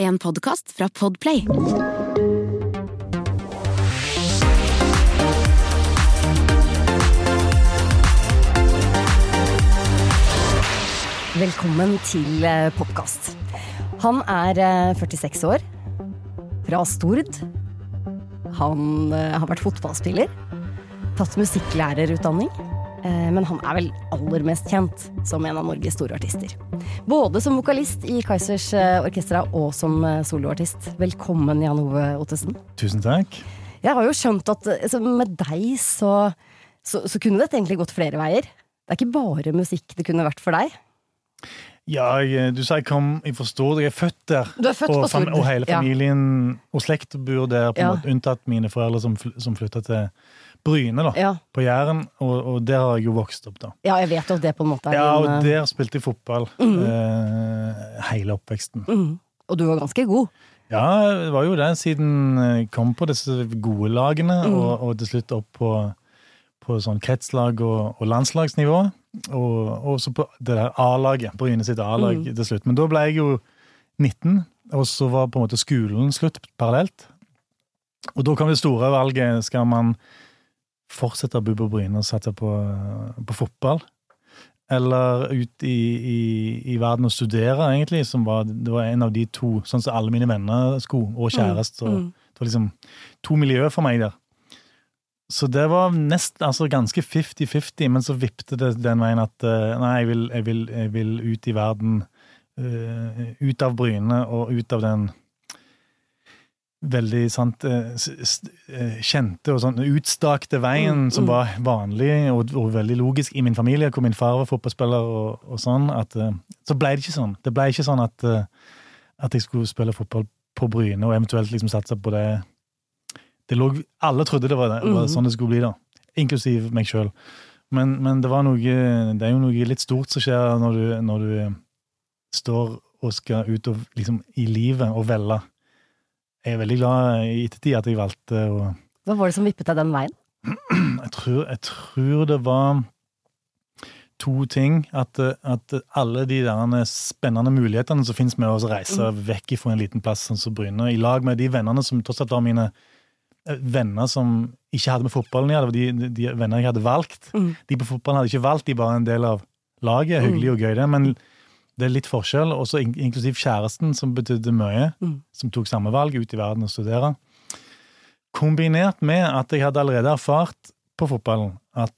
En podkast fra Podplay. Velkommen til eh, Popkast. Han er eh, 46 år, fra Stord. Han eh, har vært fotballspiller, tatt musikklærerutdanning. Eh, Men han er vel aller mest kjent som en av Norges store artister. Både som vokalist i Kaizers eh, Orkestra og som eh, soloartist. Velkommen, Jan Ove Ottesen. Tusen takk. Jeg har jo skjønt at eh, med deg så, så, så kunne dette egentlig gått flere veier. Det er ikke bare musikk det kunne vært for deg. Ja, jeg, du sa jeg kom fra Stord. Jeg er født der. Du er født og, Stord. og hele Ja. familien og slekt bor der, på en Ja. måte, unntatt mine foreldre som, fl som flytta til Bryne, da, Ja. på Jæren. Og, og der har jeg jo vokst opp, da. Ja, jeg vet at det på en måte er Ja, og din eh, der spilte jeg fotball eh, hele oppveksten. Mm. Og du var ganske god. Ja, det var jo det siden jeg kom på disse gode lagene, Mm. og, og til slutt opp på, på sånn kretslag og, og landslagsnivå. Og, også på det der A-laget, Bryne sitt A-lag Mm. til slutt. Men da ble jeg jo 19, og så var på en måte skolen slutt parallelt. Og da kom det store valget. Skal man fortsette Bubba Bryne og satse på, på fotball? Eller ut i, i, i verden og studere, egentlig. Som var, det var en av de to, sånn som alle mine venner skulle, og kjæreste. og Mm. Det var liksom to miljøer for meg der. Så det var nest, altså ganske 50-50, men så vippet det den veien at eh, nei, jeg vil, jeg vil, jeg vil ut i verden. Uh, ut av Bryne og ut av den veldig sant, eh, eh, kjente og sånn utstakte veien Mm, som mm. var vanlig og, og veldig logisk i min familie, hvor min far var fotballspiller og, og sånn. At, eh, så ble det ikke sånn. Det ble ikke sånn at, at jeg skulle spille fotball på Bryne og eventuelt liksom satse på det. det lå, alle trodde det var, det, var Mhm. sånn det skulle bli, da. Inklusiv meg sjøl. Men, men det var noe Det er jo noe litt stort som skjer når du, når du står og skal ut og, liksom, i livet og velge. Jeg er veldig glad i ettertid at jeg valgte å Hva var det som vippet deg den veien? jeg tror, jeg tror det var to ting. At, at alle de der spennende mulighetene som finnes med å reise vekk fra en liten plass som Bryne, i lag med de vennene som tross alt var mine eh, venner som ikke hadde med fotballen å gjøre, det var de, de venner jeg hadde valgt. Mm. De på fotballen hadde ikke valgt, de var en del av laget. Hyggelig og gøy, det, men det er litt forskjell. Også in- inklusiv kjæresten, som betydde mye, Mm. som tok samme valg ut i verden og studere. Kombinert med at jeg hadde allerede erfart på fotballen at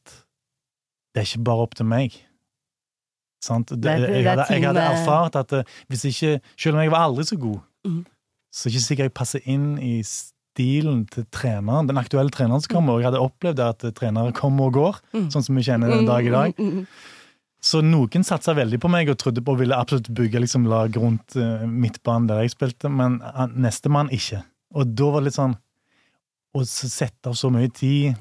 det er ikke bare opp til meg. Sant? Det, jeg, hadde, jeg hadde erfart at eh, hvis ikke Selv om jeg var aldri så god, mm. så er det ikke sikkert jeg passer inn i stilen til treneren, den aktuelle treneren som kommer. Og jeg hadde opplevd at eh, trenere kommer og går, Mm. sånn som vi kjenner den dag i dag. Så noen satsa veldig på meg og trodde på og ville absolutt bygge liksom, lag rundt uh, midtbanen der jeg spilte, men uh, nestemann ikke. Og da var det litt sånn Å sette av så mye tid,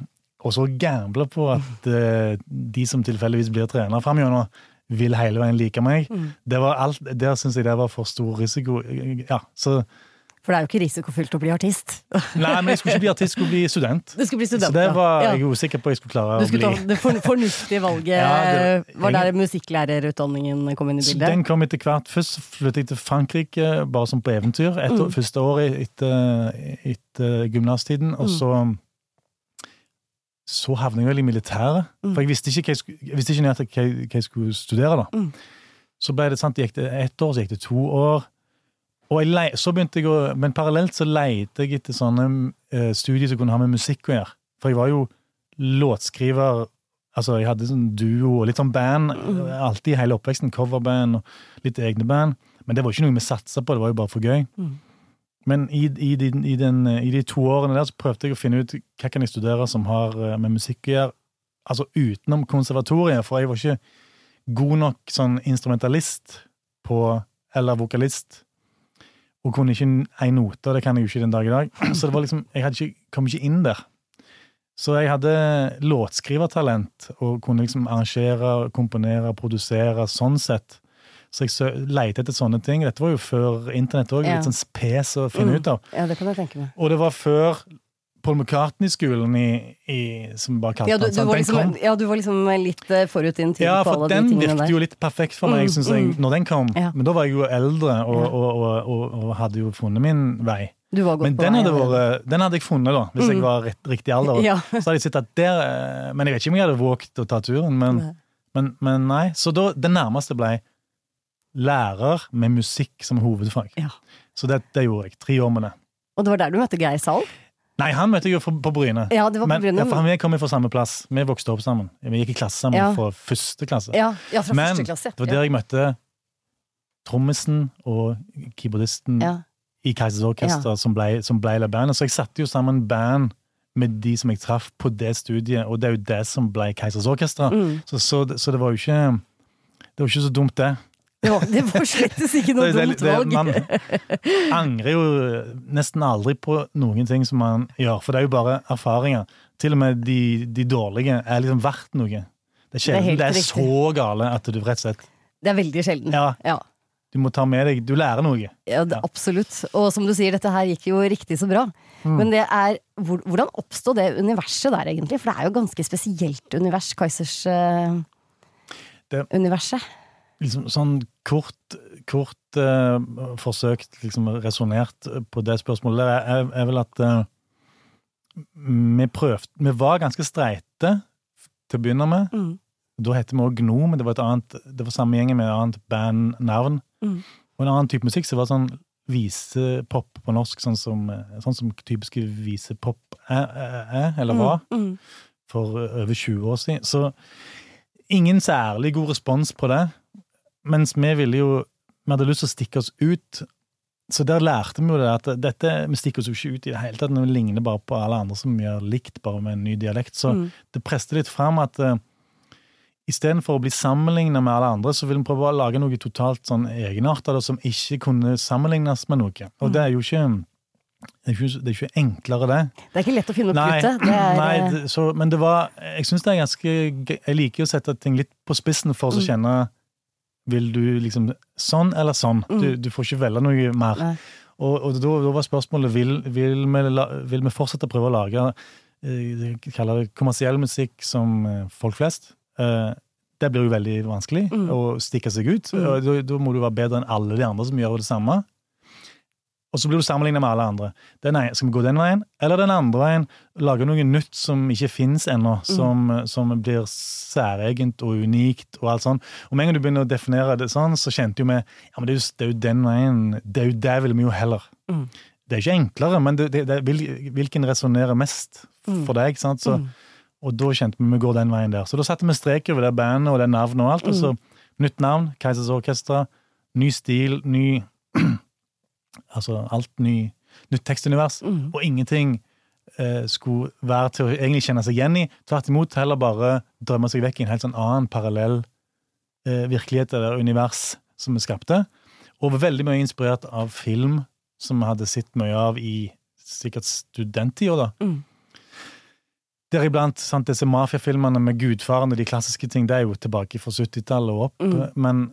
og så gamble på at uh, de som tilfeldigvis blir trener framover, vil hele veien like meg, Mm. det var alt, der syns jeg det var for stor risiko. Ja, så For det er jo ikke risikofylt å bli artist. Nei, men jeg skulle ikke bli artist, jeg skulle bli student. Du skulle bli student, så det var Ja. jeg usikker på jeg skulle klare Du å skulle bli. ta det for, fornuftige valget. Ja, det- var der musikklærerutdanningen kom inn i Så bildet? Den kom etter hvert. Først flyttet jeg til Frankrike, bare som på eventyr. Et år, Mm. Første året etter, etter gymnastiden. Og Mm. så så havnet jeg vel i militæret. Mm. For jeg visste ikke, hva jeg, skulle- jeg visste ikke hva, jeg- hva jeg skulle studere. da. Mm. Så ble det sant, det gikk det ett år, så gikk det to år. Og så begynte jeg å, Men parallelt så leide jeg etter sånne uh, studier som kunne ha med musikk å gjøre. For jeg var jo låtskriver Altså, jeg hadde sånn duo og litt sånn band. Alltid i hele oppveksten. Coverband og litt egne band. Men det var ikke noe vi satsa på, det var jo bare for gøy. Mm. Men i, i, de, i, den, i de to årene der så prøvde jeg å finne ut hva kan jeg studere som har eh, med musikk å gjøre. Altså utenom konservatoriet, for jeg var ikke god nok sånn instrumentalist på, eller vokalist. Og kunne ikke ei note, og det kan jeg jo ikke den dag i dag. Så det var liksom, jeg ikke, kom ikke inn der. Så jeg hadde låtskrivertalent og kunne liksom arrangere, komponere, produsere sånn sett. Så jeg leite etter sånne ting. Dette var jo før internett òg, Ja. litt sånn pes å finne Mm. ut av. Ja, det kan jeg tenke meg. Og det var før Paul McCartney-skolen i, i, som bare kalte Ja, du, du var Den liksom, kom- ja, du var liksom litt eh, forut din tid ja, på for alle de den virket jo litt perfekt for meg, Mm, synes jeg, mm. når den kom. Ja. Men da var jeg jo eldre og, og, og, og, hadde jo funnet min vei. Du var godt Men på den vei hadde, vært, den hadde jeg funnet da, hvis jeg Mm. var rett, riktig alder. Ja. Så hadde jeg sett at der, eh, Men jeg vet ikke om jeg hadde våget å ta turen. Men, Nei. men, men nei. Så da, det nærmeste ble lærer med musikk som hovedfag. Ja. Så det, det gjorde jeg. Tre år med det. Og det var der du møtte Geir Salv? Nei, han møtte jeg jo på Bryne. Ja, det var på Men, Bryne. ja, for han- Vi kom fra samme plass. Vi vokste opp sammen. Vi gikk i klasse sammen Ja. fra første klasse. Ja, ja, fra Men første klasse. det var der jeg møtte trommisen og keyboardisten i Kaisers Orkester, som ble, som ble det bandet. Så jeg satte jo sammen band med de som jeg traff på det studiet, og det er jo det som ble Keisers Orkester. Mm. Så, så, så det var jo ikke Det var ikke så dumt, det. Var, det var slettes ikke noe Det- det- dumt valg. Man angrer jo nesten aldri på noen ting som man gjør, for det er jo bare erfaringer. Til og med de, de dårlige er liksom verdt noe. Det er Det er det er, så gale at du rett og slett Det er veldig sjelden. Ja, Ja, du må ta med deg Du lærer noe. ja det, Ja. absolutt. Og som du sier, dette her gikk jo riktig så bra. Mm. Men det er, hvordan oppstod det universet der, egentlig? For det er jo ganske spesielt univers, Kaizers uh, Det- universet. Liksom sånn kort, kort eh, forsøkt liksom resonnert på det spørsmålet der, er, er vel at eh, vi prøvde Vi var ganske streite til å begynne med. Mm. Da het vi òg Gno, men det var et annet Det var samme gjengen med et annet bandnavn. Mm. Og en annen type musikk som var sånn visepop på norsk, sånn som, eh, sånn som typiske visepop er, er, er, eller var Mm. Mm. for over 20 år siden. Så ingen særlig god respons på det. Mens vi ville jo Vi hadde lyst til å stikke oss ut. Så der lærte vi jo det at dette, vi stikker oss jo ikke ut i det hele tatt. Vi ligner bare på alle andre som gjør likt, bare med en ny dialekt. Så Mm. det preste litt fram at uh, istedenfor å bli sammenligna med alle andre, så vil vi prøve å lage noe totalt sånn egenarta som ikke kunne sammenlignes med noe. Og det er jo ikke det er ikke, det er ikke enklere, det. Det er ikke lett å finne opp Nei, kruttet. Det nei eh, det, så, men det var Jeg syns det er ganske. Jeg liker å sette ting litt på spissen for Mm. å kjenne Vil du liksom sånn eller sånn? Du, du får ikke velge noe mer. Mm. Nei. Og, og da, da var spørsmålet vil, vil, vi vil vi fortsette å prøve å lage eh, kaller det kommersiell musikk som eh, folk flest. Eh, det blir jo veldig vanskelig Mm. å stikke seg ut. Mm. og da, da må du være bedre enn alle de andre som gjør det samme. Og så blir du sammenlignet med alle andre. Den ene, skal vi gå den veien, eller den andre veien? Lage noe nytt som ikke fins ennå, som, som blir særegent og unikt og alt sånn. Og med en gang du begynner å definere det sånn, så kjente jo vi ja, men det er jo, det er jo den veien Det er jo det vil vi jo heller. Mm. Det er ikke enklere, men det, det, det, vil, hvilken resonnerer mest for deg? sant? Så, Mm. Og da kjente vi vi går den veien der. Så da satte vi strek over det bandet og det navnet og alt. Og så nytt navn, Keisers Orkestra, ny stil, ny Altså alt ny, nytt tekstunivers. Mm. Og ingenting eh, skulle være til å egentlig kjenne seg igjen i. Tvert imot heller bare drømme seg vekk i en helt sånn annen parallell eh, virkelighet eller univers som vi skapte. Og var veldig mye inspirert av film som vi hadde sett mye av i sikkert studenttida, da. Mm. Deriblant sant, disse mafiafilmene med gudfaren og de klassiske ting, det er jo tilbake fra 70-tallet og opp, Mm.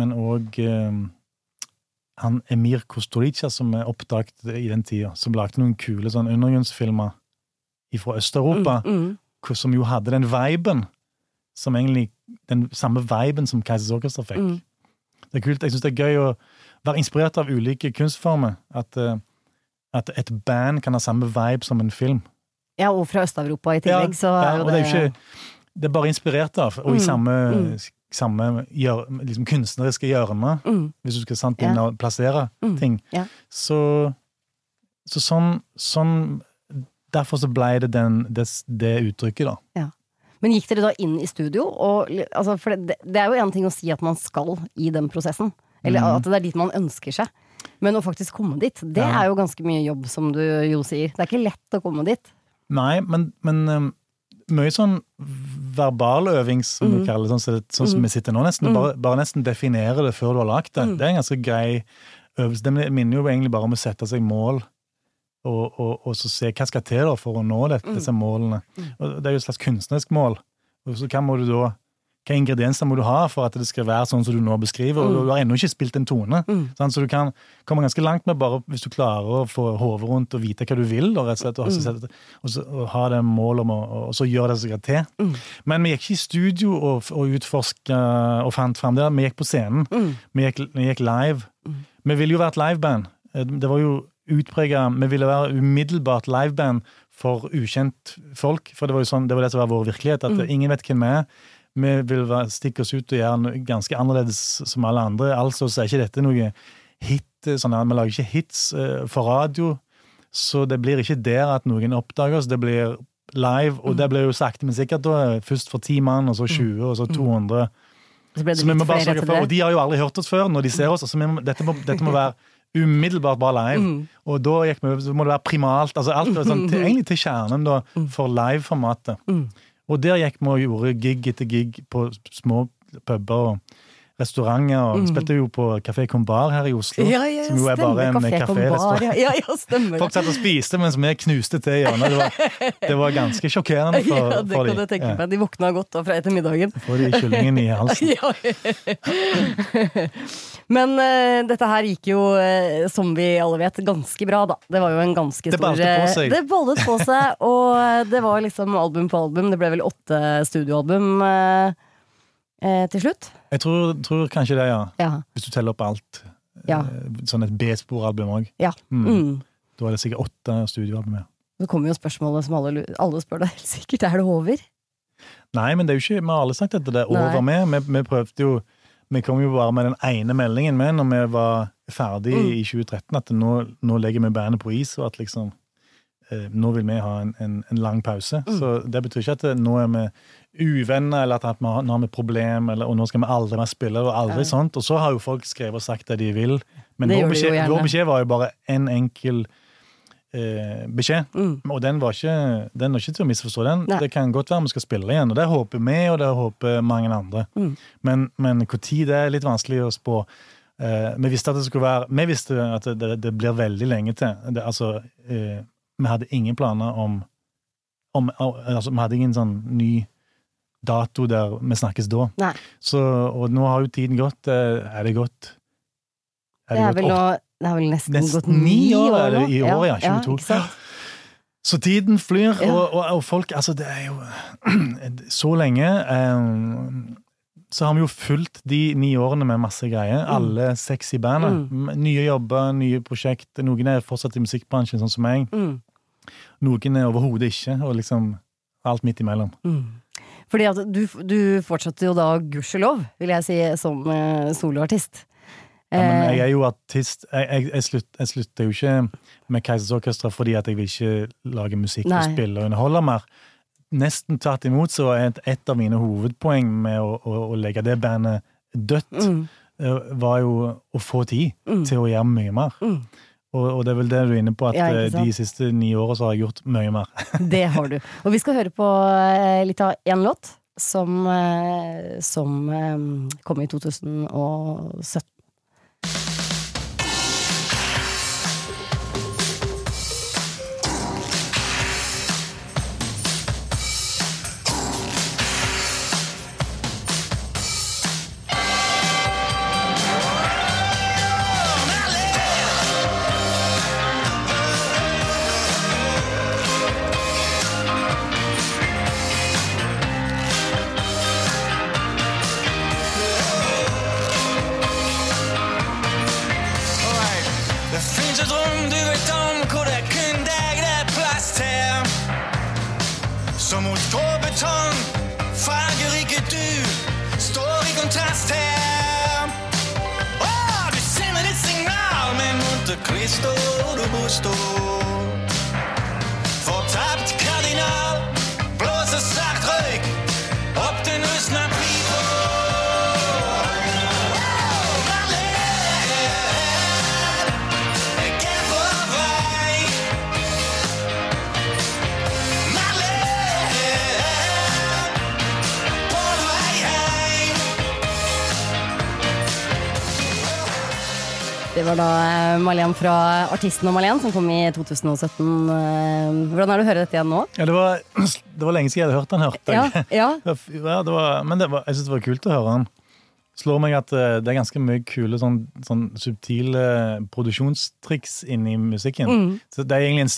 men, òg eh, han Emir Kostolica, som er oppdaget i den tida, som lagde noen kule sånn undergrunnsfilmer fra Øst-Europa, Mm. Mm. som jo hadde den viben, som egentlig den samme viben som Keisers Orchestra fikk. Mm. Det er kult. Jeg syns det er gøy å være inspirert av ulike kunstformer. At, eh, at et band kan ha samme vibe som en film. Ja, og fra Øst-Europa i tillegg, så ja, er jo det, det er ikke Det er bare inspirert av, og i Mm, samme, mm. Samme gjør, liksom kunstneriske hjørne, mm. hvis du skal sant, Ja. å plassere Mm, ting. ja. Så, så sånn, sånn Derfor så ble det den, det, det uttrykket, da. Men gikk dere da inn i studio? Og, altså, for det, det er jo en ting å si at man skal i den prosessen. Eller Mm. at det er dit man ønsker seg. Men å faktisk komme dit, det Ja. er jo ganske mye jobb, som du jo sier. Det er ikke lett å komme dit. Nei, men, men mye sånn verbaløving, som vi du kaller det, sånn, sånn som vi sitter nå, nesten. Mhm. Bare, bare nesten definere det før du har lagd det. Mhm. Det er en ganske grei øvelse. Det minner jo egentlig bare om å sette seg mål, og, og, og så se hva skal til for å nå det, Mhm. disse målene. Og det er jo et slags kunstnerisk mål. Og så hva må du da hva ingredienser må du ha for at det skal være sånn som du nå beskriver. og Du har ennå ikke spilt en tone. sant? Så du kan komme ganske langt med bare hvis du klarer å få hodet rundt og vite hva du vil, og slett, og, så, og, så, og ha det målet om å og så gjøre det som skal til. Men vi gikk ikke i studio og, og utforska og fant fram det. Vi gikk på scenen. Vi, gikk, vi gikk live. Vi ville jo vært liveband. Eh, Det var jo utprega Vi ville være umiddelbart liveband for ukjent folk. For det var jo sånn, det var det som var vår virkelighet. At ingen vet hvem vi er. Vi vil stikke oss ut og gjøre noe ganske annerledes som alle andre. Altså så er ikke dette noe hit. eh, Sånn, vi lager ikke hits eh, for radio. Så det blir ikke der at noen oppdager oss. Det blir live, og det blir jo sakte, men sikkert da, først for ti mann, og så 20, og så 200. Så Så sørge for, og. De har jo aldri hørt oss før når de ser oss. Altså, må, dette, må, dette må være umiddelbart bare live. Mm. Og da vi, så må det være primalt. altså alt sånn, til, Egentlig til kjernen da, Mm. for live-formatet. Og der gikk vi og gjorde gig etter gig på små puber og restauranter. og Vi spilte jo på Kafé Combar her i Oslo. Mm. Ja, ja, som jo er bare en kaférestaurant. Ja, ja, stemmer. Folk satt og spiste mens vi knuste til hjørnet. Det var, det var ganske sjokkerende for, ja, det for kan de. jeg tenke meg. De våkna godt da fra ettermiddagen. Får de kyllingen i halsen. Ja. Men uh, dette her gikk jo, uh, som vi alle vet, ganske bra, da. Det var jo en ganske Det ballet på eh, seg. Det ballet på seg, og det var liksom album på album. Det ble vel åtte studioalbum eh, eh, til slutt. Jeg tror, tror kanskje det, ja. Ja. Hvis du teller opp alt. Ja. Eh, Sånn et B-sporalbum òg. ja. Mm. Mm. Da er det sikkert åtte studioalbum. ja. Så kommer jo spørsmålet som alle, alle spør deg helt sikkert. Er det over? Nei, men det er jo ikke, vi har alle sagt at det er over med. Vi, vi prøvde jo Vi kom jo bare med den ene meldingen med når vi var ferdig Mm. i 2013, at nå, nå legger vi bandet på is, og at liksom Nå vil vi ha en, en, en lang pause. Mm. Så det betyr ikke at det, nå er vi uvenner, eller at vi har, nå har vi problem, eller, og nå skal vi aldri mer spille, og aldri Ja. sånt. Og så har jo folk skrevet og sagt det de vil. Men vår beskjed, vår beskjed var jo bare en enkel eh, beskjed. Mm. Og den var ikke, den var ikke til å misforstå. den. Nei. Det kan godt være vi skal spille igjen, og det håper vi, og det håper mange andre. Mm. Men, men når det er litt vanskelig å spå. Eh, vi visste at det skulle være Vi visste at det, det blir veldig lenge til. Det, altså, eh, vi hadde ingen planer om, om altså, Vi hadde ingen sånn ny dato der vi snakkes da. Nei. Så, og nå har jo tiden gått. eh, er det gått Det er gått vel, det er vel nesten, Nesten gått ni år år er nå. i år, ja, 22. ikke sant? Så tiden flyr, Ja. og, og, og folk Altså, det er jo Så lenge um, Så har vi jo fulgt de ni årene med masse greier. Alle seks i bandet. Mm. Nye jobber, nye prosjekt. Noen er fortsatt i musikkbransjen, sånn som meg. Mm. Noen er overhodet ikke, og liksom alt midt imellom. Mm. Fordi at du, du fortsatte jo da, gudskjelov, vil jeg si, som eh, soloartist. Ja, men Eh, jeg er jo artist. Jeg, jeg, jeg, slutt, jeg slutter jo ikke med Keisers Orkestra fordi at jeg vil ikke lage musikk Nei. og spille og underholde mer. Nesten tvert imot så er et, et av mine hovedpoeng med å, å, å legge det bandet dødt, mm, eh, var jo å få tid mm, til å gjøre mye mer. mm. Og, og det er vel det du er inne på, at Ja, eh, de siste ni åra så har jeg gjort mye mer. Det har du. Og vi skal høre på eh, litt av én låt som, eh, som kom i 2017. Det var da Malian fra Artisten og Malian som kom i 2017. Eh, Hvordan er det å høre dette igjen nå? Ja, det, var, det var lenge siden jeg hadde hørt den. hørt. Ja, ja. Ja, det var, men det var, jeg syns det var kult å høre den. Slår meg at eh, det er ganske mye kule sånn, sånn subtile produksjonstriks inni musikken. Mm. Så det er egentlig en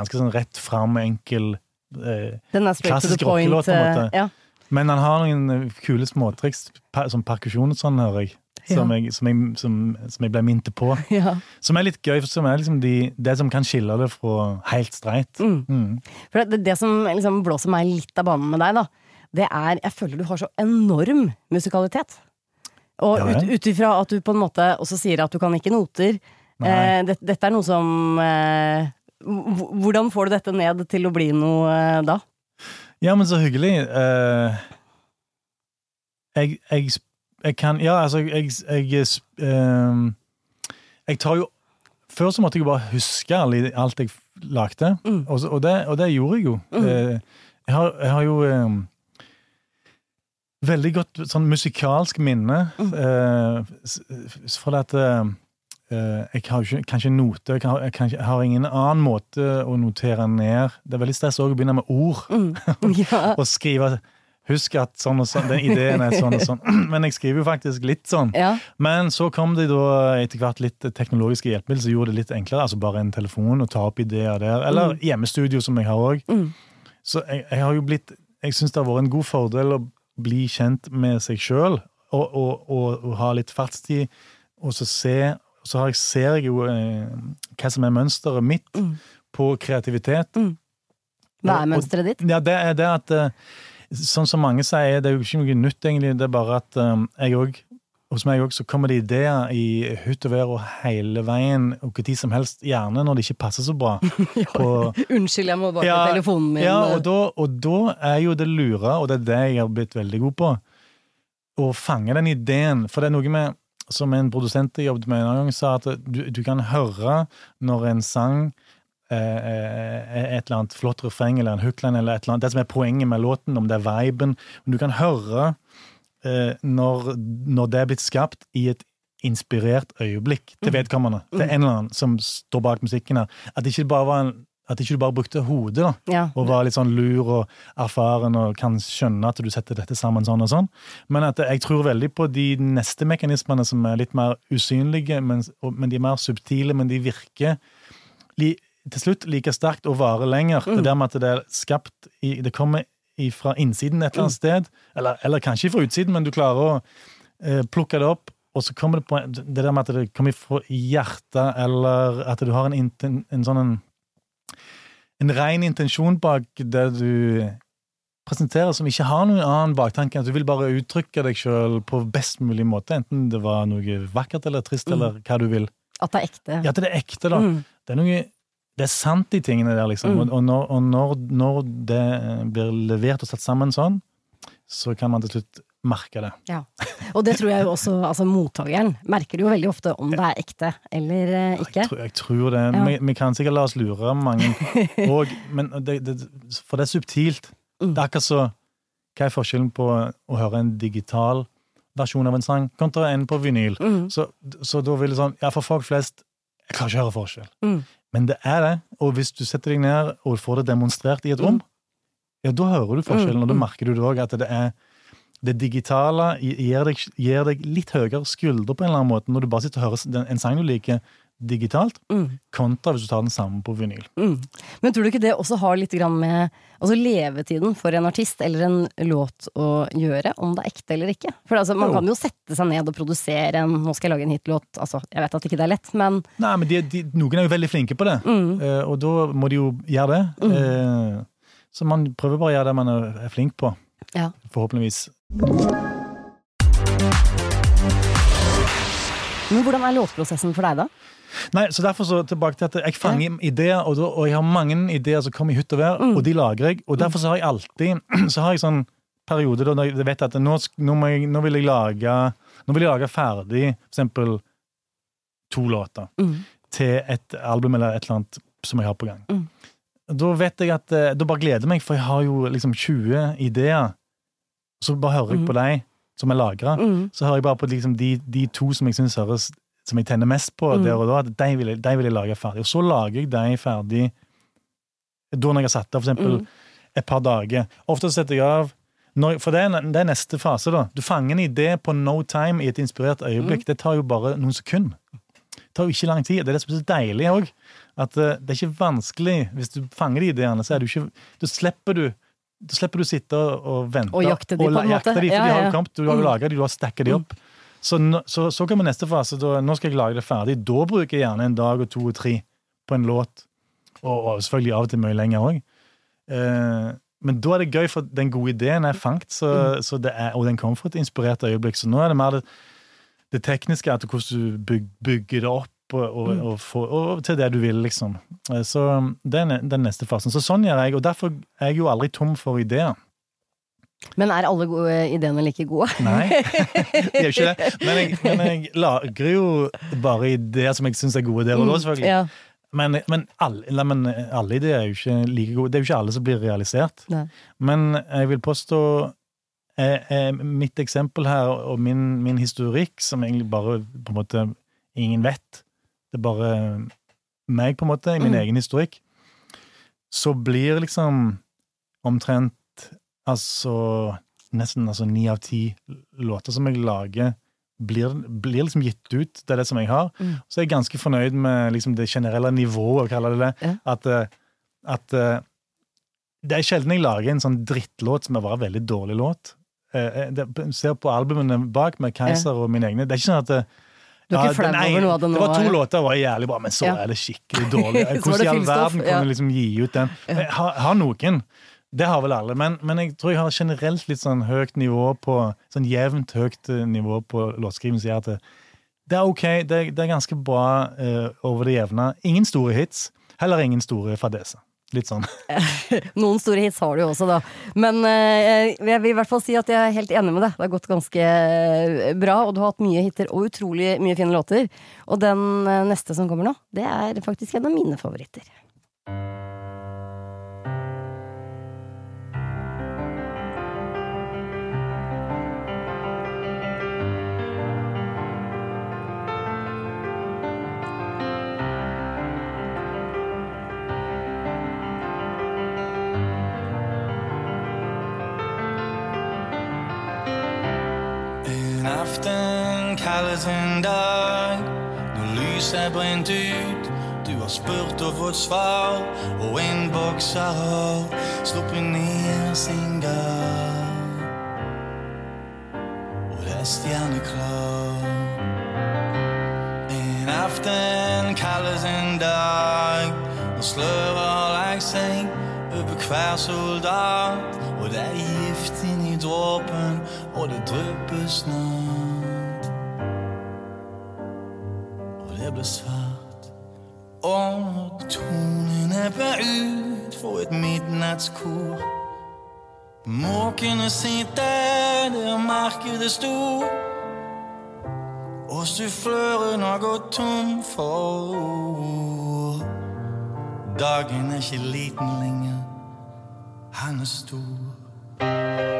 ganske sånn rett fram, enkel eh, Klassisk rockelåt, på en måte. eh, Ja. Men han har noen eh, kule småtriks, som perkusjon og sånn, hører jeg. Som, Ja. jeg, som, jeg, som, som jeg ble minnet på. Ja. Som er litt gøy, som er liksom de, det som kan skille det fra helt streit. Mm. Mm. For det, det som liksom blåser meg litt av banen med deg, da, det er Jeg føler du har så enorm musikalitet. Og Ja, ut, ifra at du på en måte også sier at du kan ikke noter. Eh, det, dette er noe som eh, Hvordan får du dette ned til å bli noe eh, da? Ja, men så hyggelig. Eh, jeg, jeg, jeg kan Ja, altså, jeg, jeg, jeg, ehm, jeg tar jo Før så måtte jeg jo bare huske alt jeg lagde, Mm. og, og, det, og det gjorde jeg jo. Mm. jeg, har, jeg har jo ehm, veldig godt sånn musikalsk minne. eh, s- s- for at eh, eh, jeg har ikke, kanskje noter, jeg, kan, jeg, kan, jeg har ingen annen måte å notere ned. Det er veldig stress å begynne med ord Mm. Ja. og skrive Husk at sånn og sånn, den ideen er sånn og sånn. Men jeg skriver jo faktisk litt sånn. ja. Men så kom det da etter hvert litt teknologiske hjelpemidler som gjorde det litt enklere. Altså bare en telefon og ta opp ideer der. Eller hjemmestudio, som jeg har òg. Mm. Så jeg, jeg har jo blitt Jeg syns det har vært en god fordel å bli kjent med seg sjøl og, og, og, og ha litt fartstid, og så se Så har jeg, ser jeg jo eh, hva som er mønsteret mitt på kreativitet. Hva er mønsteret ditt? Ja, det er det at eh, Sånn som mange sier, det er jo ikke noe nytt, egentlig. Det er bare at um, jeg òg hos meg så kommer det ideer i hutt og vær og hele veien, og når som helst, gjerne når det ikke passer så bra. på, Unnskyld, jeg må bare på telefonen min. ja, og da, og da er jo det lure, og det er det jeg har blitt veldig god på, å fange den ideen. For det er noe med, som en produsent jeg jobbet med en gang, sa at du, du kan høre når en sang et eller annet flott refreng eller en hookline eller et eller annet, det som er poenget med låten, om det er viben. Men du kan høre eh, når, når det er blitt skapt i et inspirert øyeblikk til vedkommende. mm. til en eller annen som står bak musikken her. At det ikke bare var en at ikke du bare brukte hodet da, Ja. og var litt sånn lur og erfaren og kan skjønne at du setter dette sammen sånn og sånn. Men at jeg tror veldig på de neste mekanismene som er litt mer usynlige, men, men de er mer subtile, men de virker li, til slutt like sterkt og varer lenger. Det der med at det er skapt i, Det kommer fra innsiden et eller annet sted, eller, eller kanskje fra utsiden, men du klarer å eh, plukke det opp. Og så kommer det på det der med at det kommer fra hjertet, eller at du har en, inten, en sånn en, en ren intensjon bak det du presenterer, som ikke har noen annen baktanke at du vil bare uttrykke deg sjøl på best mulig måte, enten det var noe vakkert eller trist, eller hva du vil. At det er ekte. Ja, at det er ekte, da. Mm. Det er noe det er sant, de tingene der, liksom. Mm. Og, når, og når, når det eh, blir levert og satt sammen sånn, så kan man til slutt merke det. Ja. Og det tror jeg jo også altså mottakeren merker jo veldig ofte om det er ekte eller eh, ikke. Jeg tror, jeg tror det. Ja. Vi, vi kan sikkert la oss lure mange og, men det, det, For det er subtilt. Mm. Det er akkurat så Hva er forskjellen på å høre en digital versjon av en sang kontra en på vinyl? Mm. Så, så da vil det sånn Ja, for folk flest Jeg klarer ikke å høre forskjell. Mm. Men det er det. Og hvis du setter deg ned og får det demonstrert i et rom, ja, da hører du forskjellen, og da Mm. merker du det òg, at det er det digitale gir deg, gir deg litt høyere skuldre på en eller annen måte når du bare sitter og hører en sang du liker digitalt, Mm. kontra hvis du tar den samme på vinyl. Mm. Men tror du ikke det også har litt med altså levetiden for en artist eller en låt å gjøre, om det er ekte eller ikke? For altså, man Jo. kan jo sette seg ned og produsere en 'nå skal jeg lage en hitlåt', altså jeg vet at ikke det er lett, men Nei, men de, de, Noen er jo veldig flinke på det, mm. uh, og da må de jo gjøre det. Uh, så man prøver bare å gjøre det man er flink på. Ja. Forhåpentligvis. Men hvordan er låtprosessen for deg, da? Nei, så derfor så tilbake til at jeg fanger ideer, og, da, og jeg har mange ideer som kommer i hytt og vær, Mm. og de lagrer jeg. Og derfor så har jeg alltid så har jeg sånn periode da jeg vet at nå, nå, jeg, nå vil jeg lage Nå vil jeg lage ferdig for eksempel to låter Mm. til et album eller et eller annet som jeg har på gang. Mm. Da vet jeg at eh, Da bare gleder jeg meg, for jeg har jo liksom 20 ideer. Så bare hører jeg Mm. på deg som er lagra. Mm. Så hører jeg bare på liksom de, de to som jeg syns høres som jeg tenner mest på Mm. der og da, at de vil, de vil jeg lage ferdig. Og så lager jeg de ferdig da når jeg har satt av eksempel Mm. et par dager. Ofte setter jeg av når, For det er, det er neste fase, da. Du fanger en idé på no time i et inspirert Mm. øyeblikk. Det tar jo bare noen sekunder. Det tar jo ikke lang tid. Det er det som er så deilig òg. At eh, det er ikke vanskelig Hvis du fanger de ideene, så er du ikke Da slipper du da slipper du sitte og, og vente Og jakte de, på en måte. jakte. De, for Ja, de har jo kommet, du har jo Mm. laga de, du har stacka de opp. Så, så, så kommer neste fase. Da, nå skal jeg lage det ferdig. Da bruker jeg gjerne en dag og to og tre på en låt. Og, og selvfølgelig av og til mye lenger òg. Eh, men da er det gøy, for den gode ideen er fangt, så, så det er, og den kommer fra et inspirert øyeblikk. Så nå er det mer det, det tekniske, at hvordan du byg, bygger det opp og, og, og, for, og til det du vil, liksom. Eh, Så det er den neste fasen. Så sånn gjør jeg, og derfor er jeg jo aldri tom for ideer. Men er alle gode ideene like gode? Nei, det er jo ikke det. Men jeg, men jeg lagrer jo bare ideer som jeg syns er gode der og da, selvfølgelig. Ja. Men, men, alle, nei, men alle ideer er jo ikke like gode. Det er jo ikke alle som blir realisert. Nei. Men jeg vil påstå eh, eh, Mitt eksempel her, og min, min historikk, som egentlig bare på en måte ingen vet Det er bare meg, på en måte, i min Mm. egen historikk. Så blir liksom omtrent altså nesten altså ni av ti låter som jeg lager, blir, blir liksom gitt ut. Det er det som jeg har. Mm. Så jeg er ganske fornøyd med liksom det generelle nivået, kaller det det. Ja. At, eh, at eh, det er sjelden jeg lager en sånn drittlåt som er bare en veldig dårlig låt. Eh, eh, ser på albumene bak med Keiser og mine egne. Det er ikke sånn at det, ja, den ene- noe det var to låter var jævlig bra, men så Ja. er det skikkelig dårlig. Hvordan i all verden kan du liksom gi ut den? Jeg har, har noen. Det har vel alle, men, men jeg tror jeg har generelt litt sånn høyt nivå på Sånn jevnt høyt eh, nivå på låtskriving som gjør at det, det er ok, det, det er ganske bra uh, over det jevne. Ingen store hits, heller ingen store fadeser. Litt sånn. Noen store hits har du jo også, da. Men uh, jeg vil i hvert fall si at jeg er helt enig med deg. Det har gått ganske bra, og du har hatt mye hiter og utrolig mye fine låter. Og den neste som kommer nå, det er faktisk en av mine favoritter. En dag Når lyset er brent ut Du har spurt og fått svar Og en bokser har sluppet ned sin gard Og det er stjerneklar En aften kalles en dag Når sløret har lagt seg over hver soldat Og det er gift inn i dråpen Og det drypper snart Måkene sitter der markedet sto og suffløren har gått tom for ord. Dagen er ikke liten lenger, han er stor.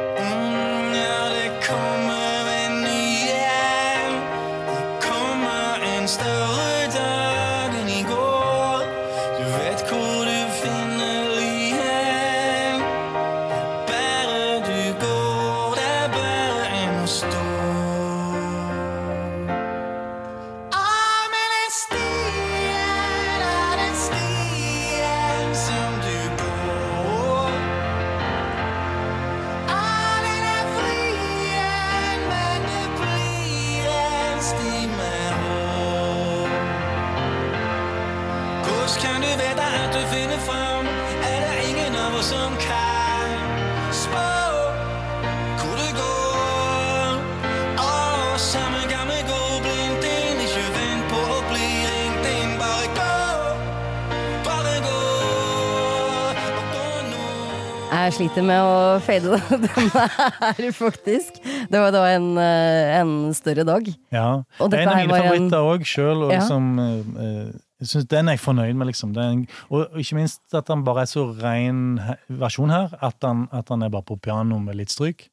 Sliter med å fade denne her, faktisk. Det var da en, eh, en større dag. Ja. Og det er en av mine favoritter òg sjøl. Ja. Liksom, eh, jeg synes den er jeg fornøyd med, liksom. Er og ikke minst at han bare er så ren versjon her, at han, at han er bare på piano med litt stryk.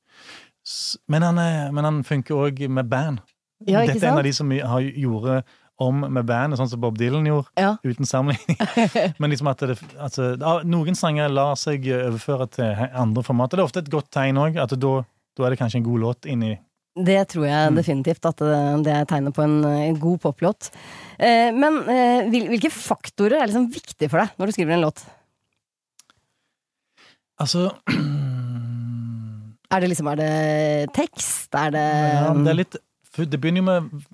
Men han, er, men han funker òg med band. Ja, Dette er en av de som har gjorde om med bandet, sånn som Bob Dylan gjorde, Ja. uten sammenligning. Men liksom at det, altså, noen sanger lar seg overføre til andre formater. Det er ofte et godt tegn òg, at da, da er det kanskje en god låt inni Det tror jeg Mm. definitivt at det, det er tegnet på en, en god poplåt. Eh, men eh, hvilke faktorer er liksom viktige for deg når du skriver en låt? Altså Er det liksom er det tekst? Er det ja, Det er litt Det begynner jo med,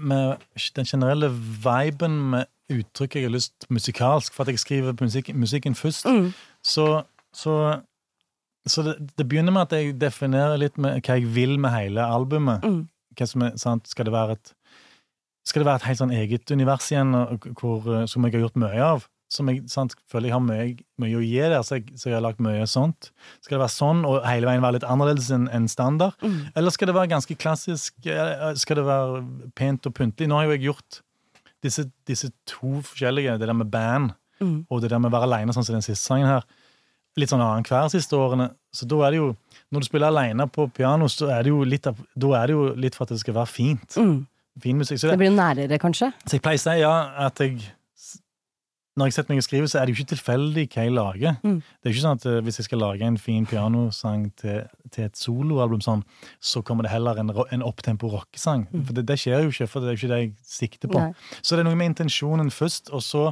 med den generelle viben med uttrykk jeg har lyst musikalsk, for at jeg skriver musik, musikken først. Mm. Så, så, så det, det begynner med at jeg definerer litt med hva jeg vil med hele albumet. Mm. Er, sant? Skal det være et Skal det være et helt sånn eget univers igjen, hvor, eh, som jeg har gjort mye av? Som jeg sant, føler jeg har mye, mye å gi der, så jeg, så jeg har lagt mye sånt. Skal det være sånn, og hele veien være litt annerledes enn en standard? Mm. Eller skal det være ganske klassisk? eh, Skal det være pent og pyntelig? Nå har jo jeg gjort disse, disse to forskjellige, det der med band Mm. og det der med å være aleine, sånn som den siste sangen her, litt sånn annenhver siste årene. Så da er det jo Når du spiller aleine på piano, så er det jo litt da er det jo litt for at det skal være fint. Mm. Fin musikk. Så, Det det, blir jo nærere, kanskje? så jeg pleier å si ja, at jeg Når jeg setter meg og skriver, så er det jo ikke tilfeldig hva jeg lager. Mm. Det er ikke sånn at eh, hvis jeg skal lage en fin pianosang til, til et soloalbum, sånn, så kommer det heller en, en opptempo rockesang. For det, det skjer jo ikke, for det er jo ikke det jeg sikter på. Mm. Nei. Så det er noe med intensjonen først, og så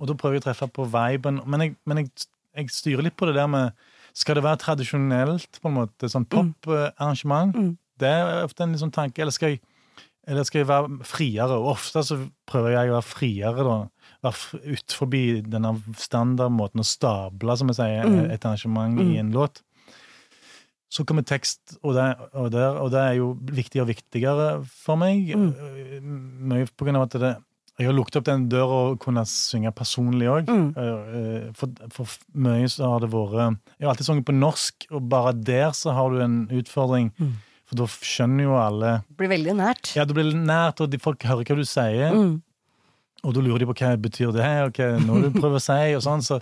og da prøver jeg å treffe på viben. Men jeg, men jeg, jeg styrer litt på det der med Skal det være tradisjonelt, på en måte, sånn poparrangement? Mm. Det er ofte en sånn tanke. Eller skal jeg eller skal jeg være friere? Og ofte så prøver jeg å være friere, da. Ut forbi denne standardmåten å stable, som jeg sier, Mm. et arrangement Mm. i en låt. Så kommer tekst, og det, og, der, og det er jo viktigere og viktigere for meg. Mm. Øh, Mye på grunn av at det, jeg har lukket opp den døra og kunne synge personlig òg. Mm. For, for mye så har det vært Jeg har alltid sunget på norsk, og bare der så har du en utfordring. Mm. For da skjønner jo alle Det blir veldig nært. Ja, det blir nært, og de, folk hører hva du sier. Mm. Og da lurer de på hva betyr det her, og hva noe du prøver å si, og sånn. Så,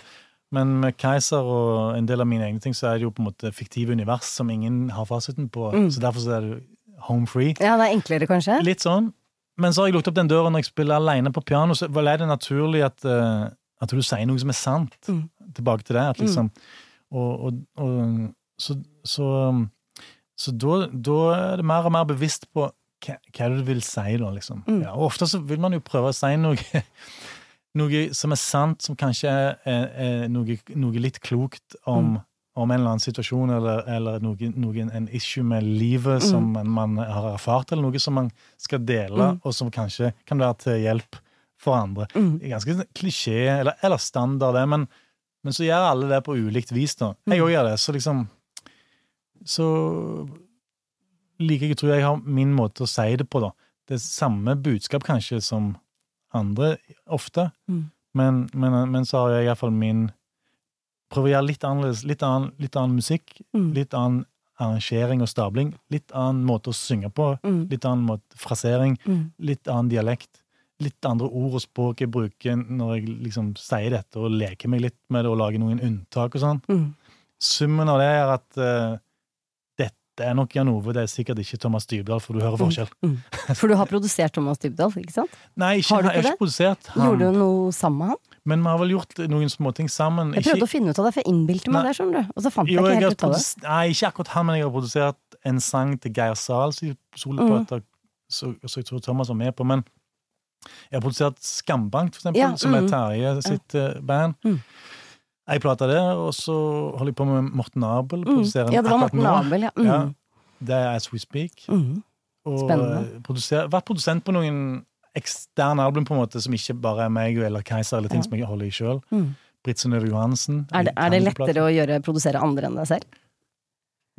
men med Keiser og en del av mine egne ting, så er det jo på en måte fiktive univers som ingen har fasiten på. Mm. Så derfor så er det home free. Ja, det er enklere, kanskje? Litt sånn. Men så har jeg lukket opp den døra når jeg spiller alene på piano, så vel er det naturlig at, uh, at du sier noe som er sant. Mm. Tilbake til det. At liksom, og, og, og, så så, så da, da er det mer og mer bevisst på hva, hva er det du vil si, da, liksom. Mm. Ja, og ofte så vil man jo prøve å si noe noe som er sant, som kanskje er, er, noe, noe litt klokt om, Mm. om en eller annen situasjon, eller, eller noe, noe, en issue med livet Mm. som man, man har erfart, eller noe som man skal dele, Mm. og som kanskje kan være til hjelp for andre. Mm. Det er ganske sånn klisjé, eller, eller standard, det, men, men så gjør alle det på ulikt vis, da. Mm. Jeg òg gjør det, så liksom Så liker jeg tror jeg har min måte å si det på, da. Det er samme budskap kanskje som andre ofte, Mm. men, men, men så har jeg iallfall min Prøver å gjøre litt annerledes, litt annen, litt annen musikk, Mm. litt annen arrangering og stabling, litt annen måte å synge på, Mm. litt annen måte, frasering, Mm. litt annen dialekt. Litt andre ord og språk jeg bruker når jeg liksom sier dette og leker meg litt med det og lager noen unntak og sånn. Mm. Summen av det er at eh, dette er nok Jan Ove, det er sikkert ikke Thomas Dybdahl, for du hører forskjell. Mm. For du har produsert Thomas Dybdahl, ikke sant? Nei, ikke, Har du jeg har ikke ikke produsert han, Gjorde du noe sammen med han? men vi har vel gjort noen småting sammen. Jeg prøvde å finne ut av det, for jeg innbilte meg det, skjønner du. Og så fant jeg Jo, ikke jeg har helt ut av det. Nei, ikke akkurat han, men jeg har produsert en sang til Geir Zahls som så jeg tror Thomas var med på. Men jeg har produsert Skambankt, for eksempel, Ja, som er mm. Terje sitt eh, band. Ei plate der, og så holder jeg på med Morten Abel. Mm. Ja, det var Morten. Abel, ja. Mm. Ja. Det er As We Speak. Mm. Og Spennende. eh, produser, vært produsent på noen eksterne album, på en måte, som ikke bare er meg eller Keiser, eller ting Ja. som jeg holder i sjøl. Mm. Britt Synnøve Johansen. Er, det, er det lettere å gjøre, produsere andre enn deg selv?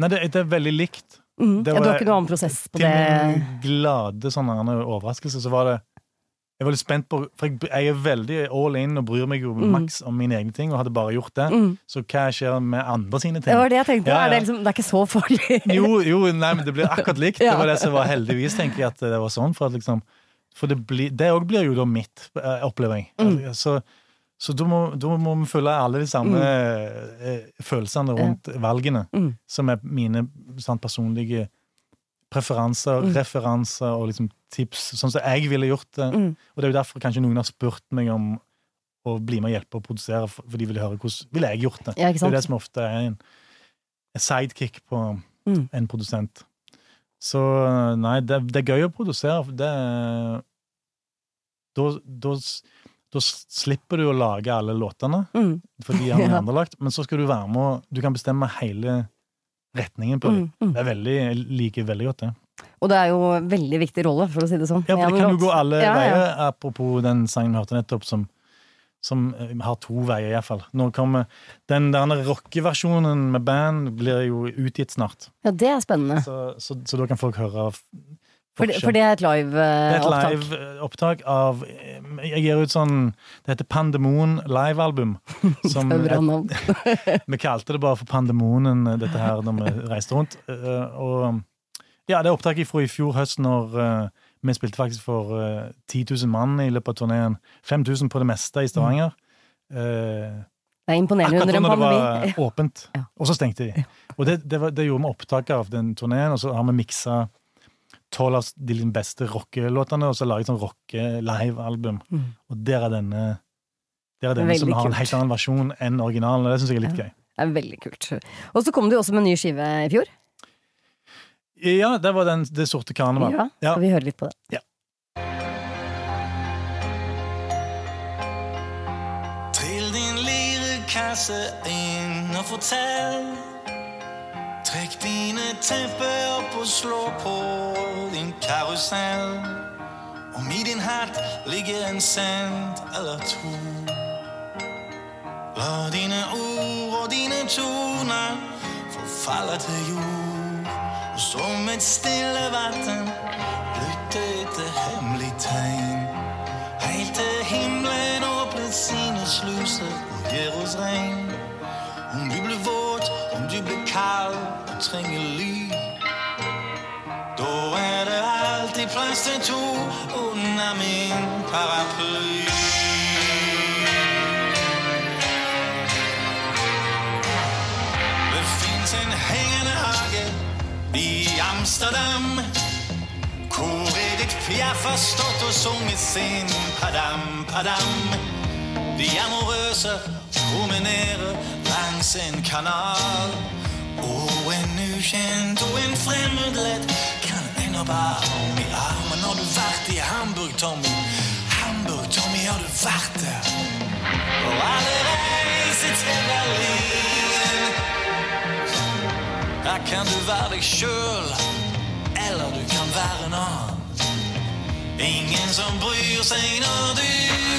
Nei, det, det er veldig likt. Mm. Det ja, du har ikke noen annen prosess på Til det? min glade sånn overraskelse, så var det Jeg var litt spent på For jeg, jeg er veldig all in og bryr meg jo Mm. maks om mine egne ting, og hadde bare gjort det. Mm. Så hva skjer med andre sine ting? Det var det jeg tenkte. Ja, ja. Er det, liksom, det er ikke så farlig? Jo, jo, nei, men det blir akkurat likt. Ja. Det var det som var heldigvis, tenker jeg, at det var sånn. For, liksom, for det blir- bli, blir jo da mitt, eh, opplever jeg. Mm. Så, så da, må, da må vi følge alle de samme eh, følelsene rundt valgene, Mm. som er mine sånn, personlige preferanser, referanser og liksom tips, sånn som jeg ville gjort det. Mm. Og det er jo derfor kanskje noen har spurt meg om å bli med og hjelpe å produsere, for de vil høre hvordan ville jeg gjort det. Ja, Det er det som ofte er en, sidekick på Mm. en produsent. Så nei, det, det er gøy å produsere. for Det da, da, da slipper du å lage alle låtene, Mm. for de har Ja. andre lagt, men så skal du være med og Du kan bestemme hele retningen på dem. Mm. Mm. Det er veldig, jeg liker veldig godt det. Og det er jo en veldig viktig rolle, for å si det sånn. Ja, for det kan jo gå alle Ja, ja. veier, apropos den sangen vi hørte nettopp, som, som eh, har to veier, iallfall. Den der rockeversjonen med band blir jo utgitt snart, Ja, det er spennende. så, så, så da kan folk høre For det, for det er et Det er et live-opptak. live-opptak av eh, Jeg gir ut sånn Det heter Pandemon livealbum. Vi kalte det bare for Pandemonen, eh, dette her, når vi reiste rundt. Eh, Og ja, det er opptaket fra i fjor høst, når eh, vi spilte faktisk for eh, 10 000 mann i løpet av turneen. 5000 på det meste i Stavanger. Eh, Det er imponerende Akkurat under en når det var åpent. Ja. Og så stengte de. Og det, det, var, det gjorde vi opptak av den turneen, og så har vi miksa tolv av de beste rockelåtene, og så laget sånn rocke-live-album. Mm. Og der er denne der er denne som har en helt annen versjon enn originalen. og Det syns jeg er litt Ja. gøy. Det er veldig kult. Og så kom du også med en ny skive i fjor. Ja, det var den Det sorte karneval. Ja, Ja. Skal vi høre litt på det? Ja. Trill din lirekasse inn og fortell. Trekk dine tepper opp og slå på din karusell. Om i din hatt ligger en cent eller to. La dine ord og dine toner forfalle til jord. Og som et stille vann lytte etter hemmelig tegn. Helt til himmelen åpnet sine sluser og gir oss regn. Om du blir våt, om du blir kald og trenger ly. Da er det alltid plass til to under min paraply. Det fins en hengende hage i Amsterdam. Hvor Edith Piaf har stått og sunget sin padam, padam. De amorøse promenerer langs en kanal. Og en ukjent og en fremmedledd kan ennå bare om i armen. Har du vært i Hamburg, Tommy? Hamburg, Tommy, har du vært der? Og alle reiser til Berlin. Her kan du være deg sjøl, eller du kan være en annen. Ingen som bryr seg når du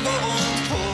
går rundt på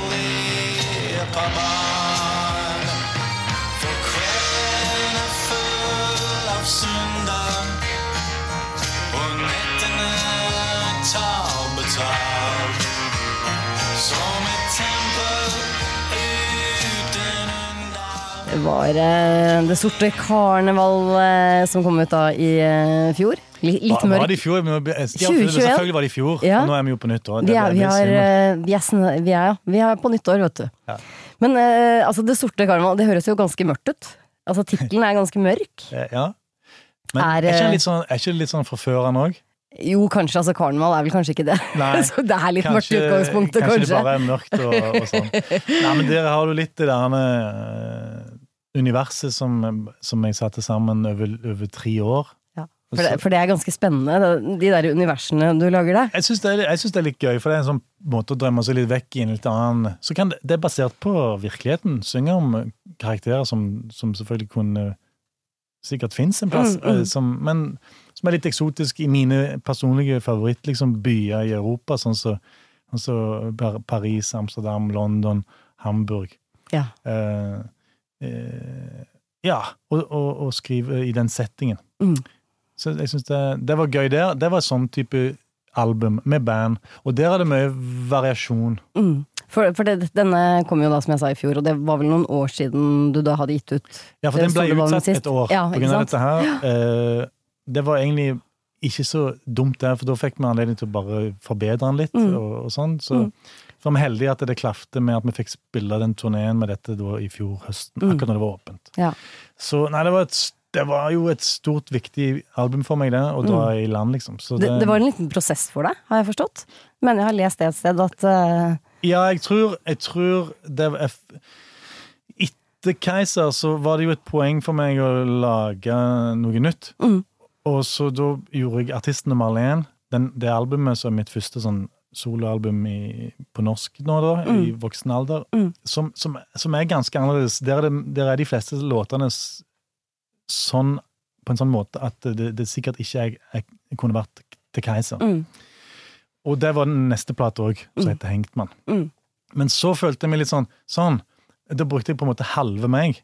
Det var eh, Det sorte karneval eh, som kom ut da i eh, fjor. Litt, mørk. Var, det i fjor? Be- Ja, selvfølgelig var det i fjor. Ja. Og nå er vi jo på nytt år. Vi er, vi, har, eh, vi, er, vi, er, vi er på nyttår, vet du. Ja. Men eh, altså, Det sorte karneval, det høres jo ganske mørkt ut. Altså Tittelen er ganske mørk. Eh, Ja. Men Er, er, ikke eh, det litt sånn, er ikke litt sånn forførende òg? Jo, kanskje. altså Karneval er vel kanskje ikke det. Nei. Så det er litt mørkt i utgangspunktet, kanskje kanskje. det bare er mørkt og, og sånn. Nei, men der har du litt det der med universet som, som jeg satte sammen over, over tre år. For, det, for det er ganske spennende, de der universene du lager der. Jeg syns det, det er litt gøy, for det er en sånn måte å drømme seg litt vekk i en litt annen Så kan det, det er basert på virkeligheten. Synge om karakterer som, som selvfølgelig kunne Sikkert fins en plass, Mm, mm. eh, som, men som er litt eksotisk i mine personlige favorittbyer liksom, i Europa, sånn som så, så Paris, Amsterdam, London, Hamburg. Ja. Eh, eh, ja, og, og, og skrive i den settingen. Mm. Så jeg synes det, det var gøy der. Det var sånn type album med band. Og der er det mye variasjon. Mm. For, for det, denne kom jo da, som jeg sa, i fjor, og det var vel noen år siden du da hadde gitt ut Ja, for den ble utsatt et år Ja, på grunn av dette her. Eh, det var egentlig ikke så dumt der, for da fikk vi anledning til å bare forbedre den litt. Mm. Og, og sånn. Så, mm. var vi heldige at det klafte med at vi fikk spille den turneen med dette i fjor høsten, Mm. akkurat når det var åpent. Ja. Så nei, det var et det var jo et stort, viktig album for meg, det, å dra i land, liksom. Så Mm. Det, det var en liten prosess for deg, har jeg forstått? Men jeg har lest det et sted at uh... Ja, jeg tror, jeg tror det var Etter Keiser så var det jo et poeng for meg å lage noe nytt. Mm. Og så da gjorde jeg Artisten nummer én. Det albumet som er mitt første sånn soloalbum i, på norsk nå, da, i voksen alder, Mm. som, som, som er ganske annerledes. Der er, det, der er de fleste låtene sånn på en sånn måte at det, det sikkert ikke jeg, jeg kunne vært til Keiser. Mm. Og det var den neste plata òg, som heter Hengtmann. Mm. Men så følte jeg meg litt sånn sånn, Da brukte jeg på en måte halve meg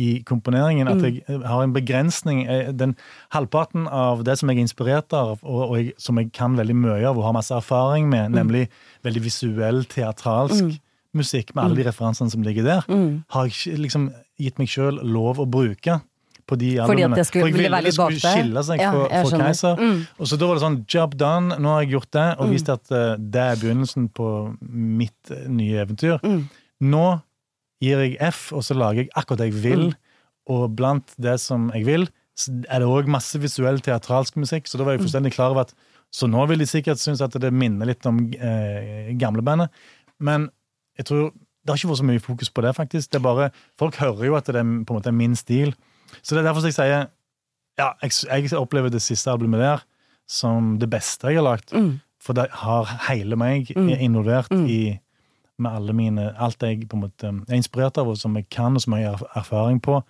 i komponeringen. At Mm. jeg har en begrensning. Den Halvparten av det som jeg er inspirert av, og, og jeg, som jeg kan veldig mye av og har masse erfaring med, Mm. nemlig veldig visuell, teatralsk musikk med alle de referansene som ligger der, Mm. har jeg liksom gitt meg sjøl lov å bruke på de albumene. Fordi at det skulle- For jeg ville ville være det litt bak skulle deg. skille seg Ja, for, jeg skjønner. Keiser. Mm. Og så da var det sånn, job done, nå har jeg gjort det, og vist at eh, det er begynnelsen på mitt eh, nye eventyr. Mm. Nå gir jeg F, og så lager jeg akkurat det jeg vil, Mm. og blant det som jeg vil, så er det òg masse visuell teatralsk musikk, så da var jeg Mm. fullstendig klar over at Så nå vil de sikkert synes at det minner litt om eh, gamlebandet, men jeg tror det har ikke vært så mye fokus på det, faktisk. Det er bare, Folk hører jo at det er på en måte min stil. Så det er derfor jeg sier ja, jeg, jeg opplever det siste albumet der som det beste jeg har lagd. Mm. For det har hele meg Mm. involvert Mm. i med alle mine, alt jeg på en måte er inspirert av, og som jeg kan, og som jeg har erfaring på.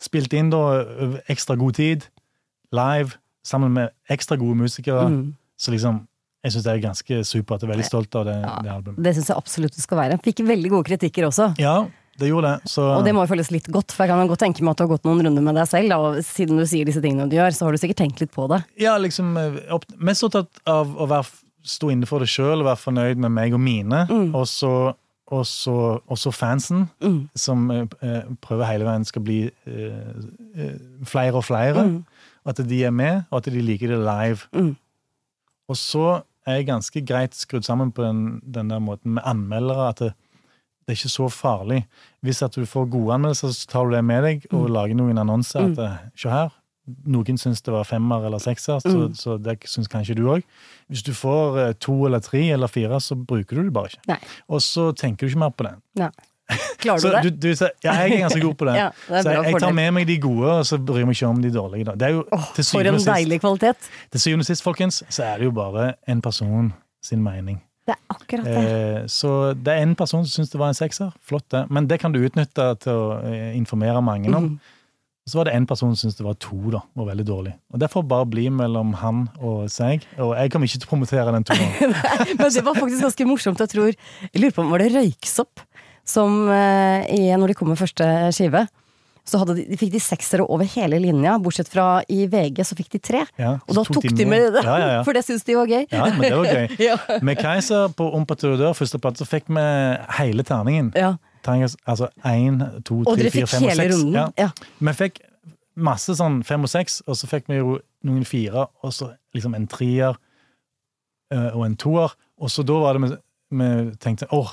Spilt inn da ekstra god tid, live, sammen med ekstra gode musikere. Mm. Så liksom, jeg syns det er ganske supert. Jeg er veldig stolt av det, Ja. det albumet. Det syns jeg absolutt det skal være. Fikk veldig gode kritikker også. Ja, det gjorde det. Så Og det må jo føles litt godt, for jeg kan godt tenke meg at du har gått noen runder med deg selv, og siden du sier disse tingene du gjør, så har du sikkert tenkt litt på det. ja, liksom eh, mest opptatt av å være, stå inne for det sjøl og være fornøyd med meg og mine. Mm. Og så også, fansen, Mm. som eh, eh, prøver hele veien skal bli eh, eh, flere og flere. Mm. At de er med, og at de liker det live. Mm. Og så er jeg ganske greit skrudd sammen på den, den der måten med anmeldere at det, det er ikke så farlig. Hvis at du får gode anmeldelser, så tar du det med deg og lager noen annonser. Mm. At eh, se her, noen syns det var femmer eller sekser, så, Mm. så det syns kanskje du òg. Hvis du får eh, to eller tre eller fire, så bruker du det bare ikke. Nei. Og så tenker du ikke mer på det. Nei. Klarer Så du det? du, du, så- ja, jeg er ganske god på det. Ja, det så jeg, jeg tar med meg de gode, og så bryr jeg meg ikke om de dårlige. Da. Det er jo, oh, for en deilig kvalitet. til syvende og sist, folkens, så er det jo bare en person sin mening. Det er akkurat det. Eh, så det er en person som syns det var en sekser. Flott, det. Men det kan du utnytte til å eh, informere mange om. Mm. Så var det en person som syntes det var to, da, og veldig dårlig. Og Det får bare bli mellom han og seg. Og jeg kommer ikke til å promotere den toeren. Men det var faktisk ganske morsomt. Jeg tror, jeg lurer på om var det Røyksopp som eh, i, når de kom med første skive, så de, de fikk de seksere over hele linja, bortsett fra i VG så fikk de tre. Ja, Og da tok de med det, Ja, ja, for det syntes de var gøy. ja, men det var gøy. Ja. Med Keiser på Om på tur og dør, første plate, så fikk vi hele terningen. Ja. Terningen, altså én, to, tre, fire, fem og seks. Ja. Vi fikk masse sånn fem og seks, og så fikk vi jo noen fire, og så liksom en trier eh, og en toer. Og så da var det vi tenkte åh,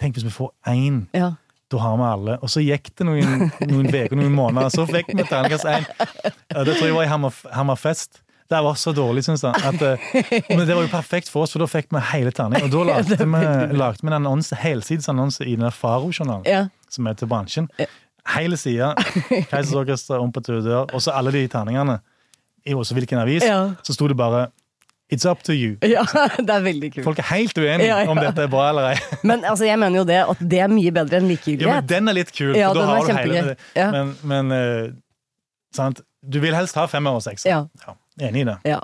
tenk hvis vi får én, Ja. Da har vi alle. Og så gikk det noen uker, noen måneder, og så fikk vi terningkast én. Det tror jeg var i Hammerfest. Det var så dårlig, syns. At, eh, men det var jo perfekt for oss, for da fikk vi hele terningen. Og da lagde vi, lagde vi en annonse, helsidesannonse i den Faro-journalen Ja. som er til bransjen. Hele sida, Keisers Orkester, Om på tur dør, og så alle de terningene. I også hvilken avis. Ja. Så sto det bare It's up to you. ja, det er veldig kult. Folk er helt uenige Ja, ja. om dette er bra eller ei. Men altså, jeg mener jo det at det er mye bedre enn Ja, men den er litt kul, Ja, for da har du hele. Ja. Men, men uh, sant? Du vil helst ha femmer og sekser. Ja. Enig i det. Ja.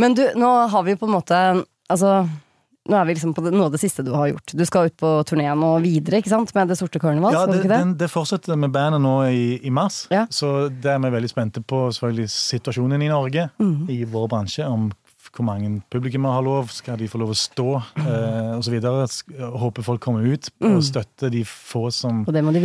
Men du, nå har vi jo på en måte Altså, nå er vi liksom på det, noe av det siste du har gjort. Du skal ut på turné nå videre, ikke sant? Med Det sorte karneval, Ja, det, det? den, det fortsetter med bandet nå i, i mars, Ja. så det er vi veldig spente på selvfølgelig situasjonen i Norge, Mhm. i vår bransje, om hvor mange publikummere har lov, skal de få lov å stå, eh, videre. Håper folk kommer ut og støtter de få som Og det må de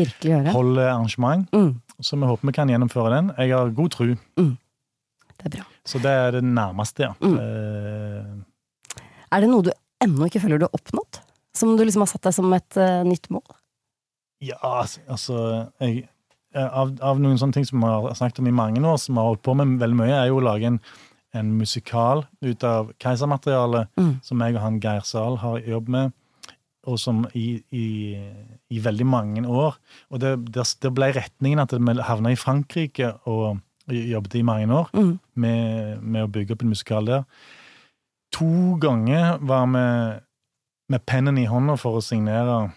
holder arrangement. Mm, Så vi håper vi kan gjennomføre den. Jeg har god tro, det er bra. så det er det nærmeste, ja. Mm. Eh, Er det noe du ennå ikke føler du har oppnådd? Som du liksom har satt deg som et uh, nytt mål? Ja, altså- altså jeg, eh, av, av noen sånne ting som vi har snakket om i mange år, som vi har holdt på med veldig mye, er jo å lage en, en musikal ut av Keisermaterialet, Mm. som jeg og han Geir Zahl har jobbet med, og som i, i, i veldig mange år. Og det, det, det ble retningen at vi havna i Frankrike og jobbet i mange år Mm. med, med å bygge opp en musikal der. To ganger var vi med pennen i hånda for å signere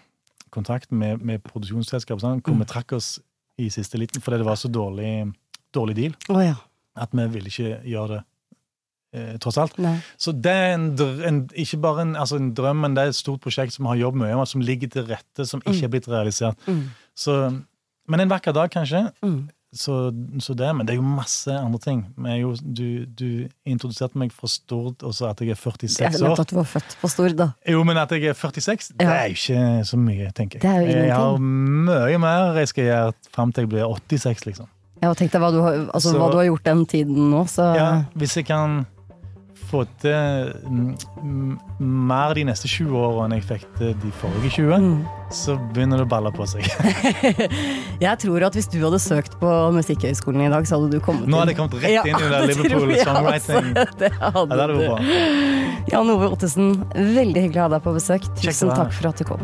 kontrakt med, med produksjonsselskapet, sånn, hvor vi trakk oss i siste liten fordi det var så dårlig, dårlig deal Oh, ja. at vi ville ikke gjøre det, tross alt. Nei. Så det er en, en, ikke bare en, altså en drøm, men det er et stort prosjekt som vi har jobbet mye med, som ligger til rette, som ikke er blitt realisert. Mm. Så, men en vakker dag, kanskje. Mm. Så, så det, men det er jo masse andre ting. Men jo, du, du introduserte meg fra Stord og sa at jeg er Jeg 46 vet år. at du var født på Stord, da. Jo, men at jeg er 46, det er jo ikke så mye, tenker jeg. Jeg har mye mer jeg skal gjøre fram til jeg blir 86, liksom. Jeg og tenk deg hva du har, altså, Så- hva du har gjort den tiden nå, så Ja, hvis jeg kan få til mm, mer de neste 20 årene enn jeg fikk til de forrige 20, Mm. så begynner det å balle på seg. Jeg tror at hvis du hadde søkt på Musikkhøgskolen i dag, så hadde du kommet inn. Nå hadde jeg kommet rett inn i det Liverpool songwriting. altså. Det Ja, hadde det hadde vært bra. Jan Ove Ottesen, veldig hyggelig å ha deg på besøk. Tusen takk for at du kom.